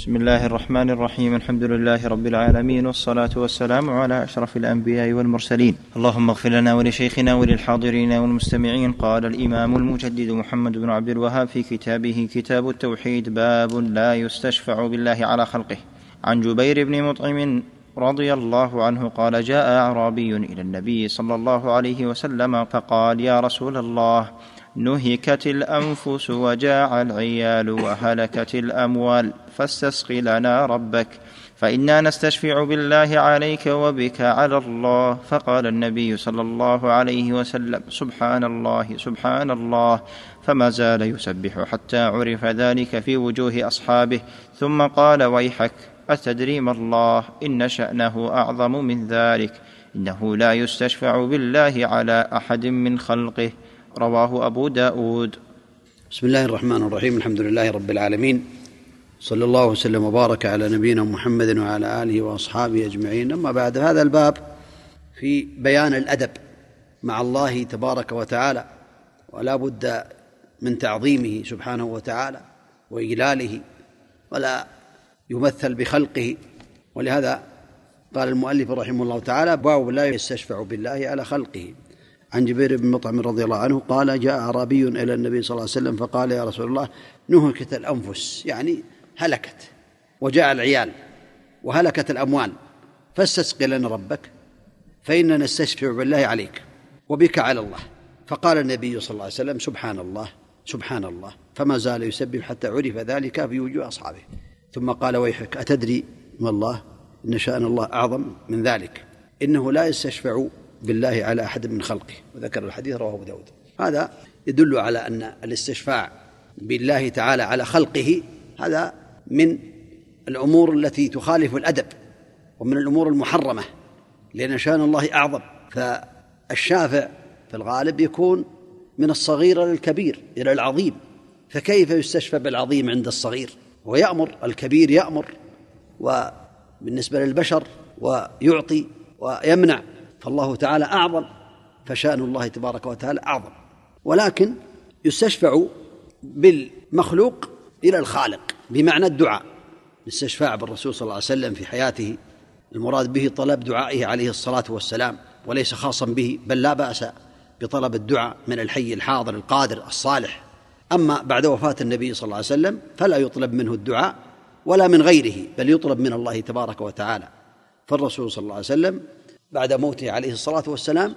بسم الله الرحمن الرحيم الحمد لله رب العالمين والصلاة والسلام على أشرف الأنبياء والمرسلين اللهم اغفر لنا ولشيخنا وللحاضرين والمستمعين قال الإمام المجدد محمد بن عبد الوهاب في كتابه كتاب التوحيد باب لا يستشفع بالله على خلقه عن جبير بن مطعم رضي الله عنه قال جاء أعرابي إلى النبي صلى الله عليه وسلم فقال يا رسول الله نهكت الأنفس وجاع العيال وهلكت الأموال. فاستسق لنا ربك. فإنا نستشفع بالله عليك وبك على الله. فقال النبي صلى الله عليه وسلم سبحان الله سبحان الله. فما زال يسبح حتى عرف ذلك في وجوه أصحابه. ثم قال ويحك أتدري ما الله؟ إن شأنه أعظم من ذلك. إنه لا يستشفع بالله على أحد من خلقه. رواه أبو داود. بسم الله الرحمن الرحيم. الحمد لله رب العالمين. صلى الله وسلم وبارك على نبينا محمد وعلى آله وأصحابه أجمعين. أما بعد هذا الباب في بيان الأدب مع الله تبارك وتعالى ولا بد من تعظيمه سبحانه وتعالى وإجلاله ولا يمثل بخلقه. ولهذا قال المؤلف رحمه الله تعالى باب لا يستشفع بالله على خلقه. عن جبير بن مطعم رضي الله عنه قال جاء أعرابي إلى النبي صلى الله عليه وسلم فقال يا رسول الله نهكت الأنفس يعني هلكت وجاء العيال وهلكت الأموال فاستسق لنا ربك فإننا نستشفع بالله عليك وبك على الله. فقال النبي صلى الله عليه وسلم سبحان الله سبحان الله فما زال يسبح حتى عرف ذلك في وجوه أصحابه. ثم قال ويحك أتدري ما الله؟ إن شأن الله أعظم من ذلك. إنه لا يستشفع بالله على أحد من خلقه وذكر الحديث رواه أبو داود. هذا يدل على أن الاستشفاع بالله تعالى على خلقه هذا من الأمور التي تخالف الأدب ومن الأمور المحرمة لأن شأن الله أعظم. فالشافع في الغالب يكون من الصغير إلى الكبير إلى العظيم. فكيف يستشفى بالعظيم عند الصغير؟ ويأمر الكبير يأمر وبالنسبة للبشر ويعطي ويمنع. فالله تعالى أعظم فشأن الله تبارك وتعالى أعظم. ولكن يستشفع بالمخلوق إلى الخالق بمعنى الدعاء. الاستشفاع بالرسول صلى الله عليه وسلم في حياته المراد به طلب دعائه عليه الصلاة والسلام وليس خاصا به بل لا بأس بطلب الدعاء من الحي الحاضر القادر الصالح. أما بعد وفاة النبي صلى الله عليه وسلم فلا يطلب منه الدعاء ولا من غيره بل يطلب من الله تبارك وتعالى. فالرسول صلى الله عليه وسلم بعد موته عليه الصلاة والسلام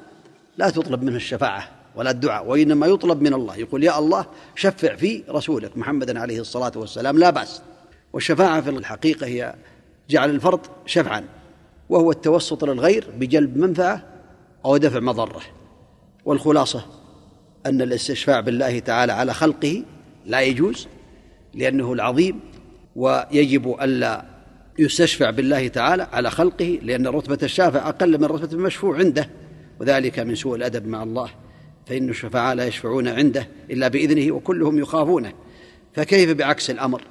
لا تطلب منه الشفاعة ولا الدعاء وإنما يطلب من الله يقول يا الله شفع في رسولك محمد عليه الصلاة والسلام لا بأس. والشفاعة في الحقيقة هي جعل الفرد شفعا وهو التوسط للغير بجلب منفعة أو دفع مضرة. والخلاصة أن الاستشفاع بالله تعالى على خلقه لا يجوز لأنه العظيم ويجب ألا يستشفع بالله تعالى على خلقه لأن رتبة الشافع أقل من رتبة المشفوع عنده وذلك من سوء الأدب مع الله فإن الشفعاء لا يشفعون عنده إلا بإذنه وكلهم يخافونه. فكيف بعكس الأمر؟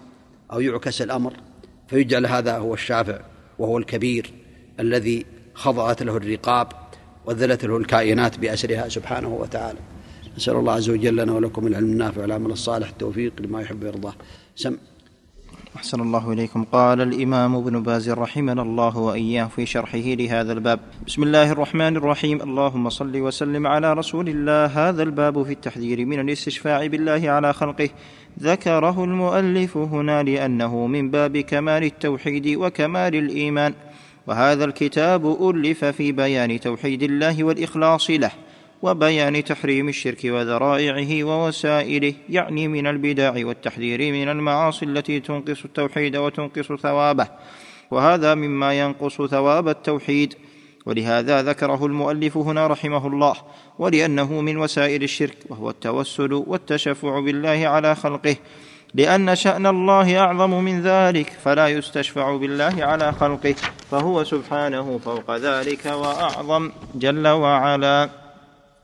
أو يعكس الأمر؟ فيجعل هذا هو الشافع وهو الكبير الذي خضعت له الرقاب وذلت له الكائنات بأسرها سبحانه وتعالى. نسأل الله عز وجل لنا ولكم العلم النافع والعمل الصالح التوفيق لما يحب ويرضاه سم أحسن الله إليكم. قال الإمام ابن باز رحمنا الله وإياه في شرحه لهذا الباب. بسم الله الرحمن الرحيم. اللهم صل وسلم على رسول الله. هذا الباب في التحذير من الاستشفاع بالله على خلقه. ذكره المؤلف هنا لأنه من باب كمال التوحيد وكمال الإيمان. وهذا الكتاب ألف في بيان توحيد الله والإخلاص له. وبيان تحريم الشرك وذرائعه ووسائله يعني من البدع والتحذير من المعاصي التي تنقص التوحيد وتنقص ثوابه. وهذا مما ينقص ثواب التوحيد. ولهذا ذكره المؤلف هنا رحمه الله ولأنه من وسائل الشرك وهو التوسل والتشفع بالله على خلقه. لأن شأن الله أعظم من ذلك فلا يستشفع بالله على خلقه فهو سبحانه فوق ذلك وأعظم جل وعلا.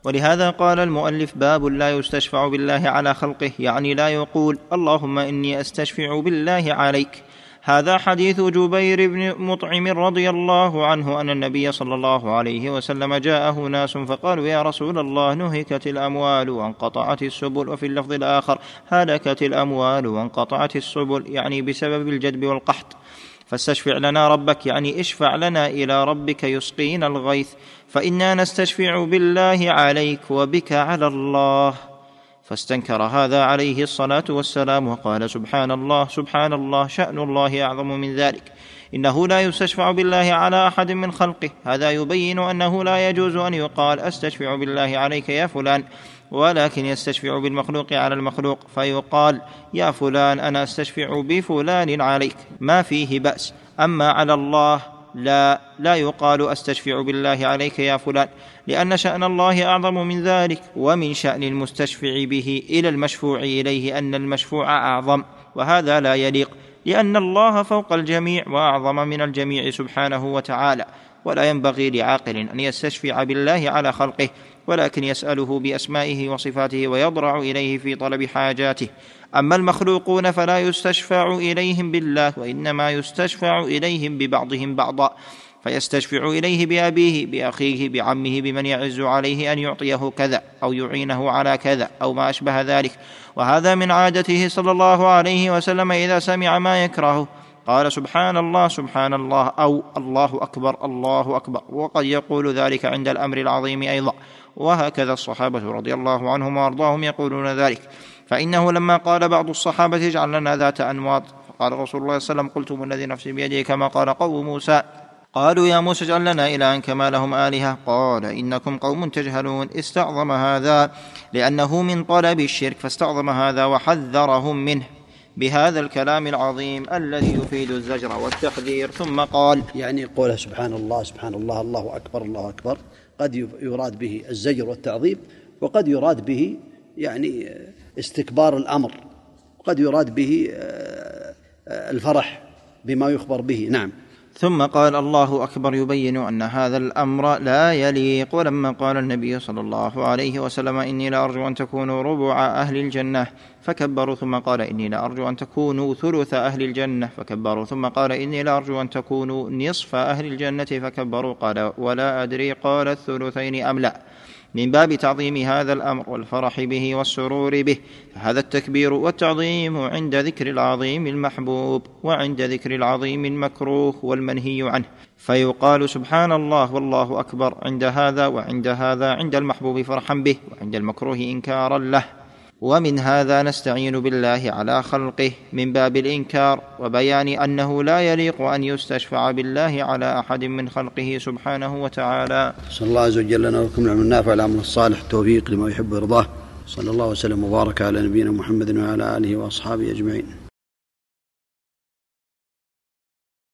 ولهذا قال المؤلف باب لا يستشفع بالله على خلقه يعني لا يقول اللهم إني أستشفع بالله عليك. هذا حديث جبير بن مطعم رضي الله عنه أن النبي صلى الله عليه وسلم جاءه ناس فقالوا يا رسول الله نهكت الأموال وانقطعت السبل وفي اللفظ الآخر هلكت الأموال وانقطعت السبل يعني بسبب الجدب والقحط. فاستشفع لنا ربك يعني اشفع لنا إلى ربك يسقينا الغيث فإنا نستشفع بالله عليك وبك على الله. فاستنكر هذا عليه الصلاة والسلام وقال سبحان الله سبحان الله شأن الله أعظم من ذلك. إنه لا يستشفع بالله على أحد من خلقه. هذا يبين أنه لا يجوز أن يقال أستشفع بالله عليك يا فلان ولكن يستشفع بالمخلوق على المخلوق. فيقال يا فلان أنا أستشفع بفلان عليك. ما فيه بأس. أما على الله لا لا يقال أستشفع بالله عليك يا فلان لأن شأن الله أعظم من ذلك ومن شأن المستشفع به إلى المشفوع إليه أن المشفوع أعظم وهذا لا يليق لأن الله فوق الجميع وأعظم من الجميع سبحانه وتعالى ولا ينبغي لعاقل أن يستشفع بالله على خلقه ولكن يسأله بأسمائه وصفاته ويضرع إليه في طلب حاجاته. أما المخلوقون فلا يستشفع إليهم بالله وإنما يستشفع إليهم ببعضهم بعضا فيستشفع إليه بأبيه بأخيه بعمه بمن يعز عليه أن يعطيه كذا أو يعينه على كذا أو ما أشبه ذلك. وهذا من عادته صلى الله عليه وسلم إذا سمع ما يكرهه. قال سبحان الله سبحان الله أو الله أكبر الله أكبر. وقد يقول ذلك عند الأمر العظيم أيضا. وهكذا الصحابة رضي الله عنهم وأرضاهم يقولون ذلك. فإنه لما قال بعض الصحابة اجعل لنا ذات أنواط. فقال رسول الله صلى الله عليه وسلم قلتم الذي نفسي بيده كما قال قوم موسى. قالوا يا موسى اجعل لنا إلها كما لهم آلهة. قال إنكم قوم تجهلون. استعظم هذا لأنه من طلب الشرك. فاستعظم هذا وحذرهم منه. بهذا الكلام العظيم الذي يفيد الزجر والتحذير. ثم قال يعني قوله سبحان الله سبحان الله الله أكبر الله أكبر. قد يراد به الزجر والتعظيم وقد يراد به يعني استكبار الأمر وقد يراد به آه، آه، الفرح بما يخبر به. نعم. ثم قال الله أكبر يبين أن هذا الأمر لا يليق. ولما قال النبي صلى الله عليه وسلم إني لارجو أن تكونوا ربع أهل الجنة فكبروا. ثم قال إني لارجو أن تكونوا ثلث أهل الجنة فكبروا. ثم قال إني لارجو أن تكونوا نصف أهل الجنة فكبروا. قال ولا أدري قال الثلثين أم لا. من باب تعظيم هذا الأمر والفرح به والسرور به فهذا التكبير والتعظيم عند ذكر العظيم المحبوب وعند ذكر العظيم المكروه والمنهي عنه. فيقال سبحان الله والله أكبر عند هذا وعند هذا عند المحبوب فرحا به وعند المكروه انكارا له. ومن هذا نستعين بالله على خلقه من باب الإنكار وبيان أنه لا يليق أن يستشفع بالله على أحد من خلقه سبحانه وتعالى. صلى الله عز وجل لنا ولكم العلم النافع العمل الصالح التوفيق لما يحب ويرضاه. صلى الله وسلم وبارك على نبينا محمد وعلى آله وأصحابه أجمعين.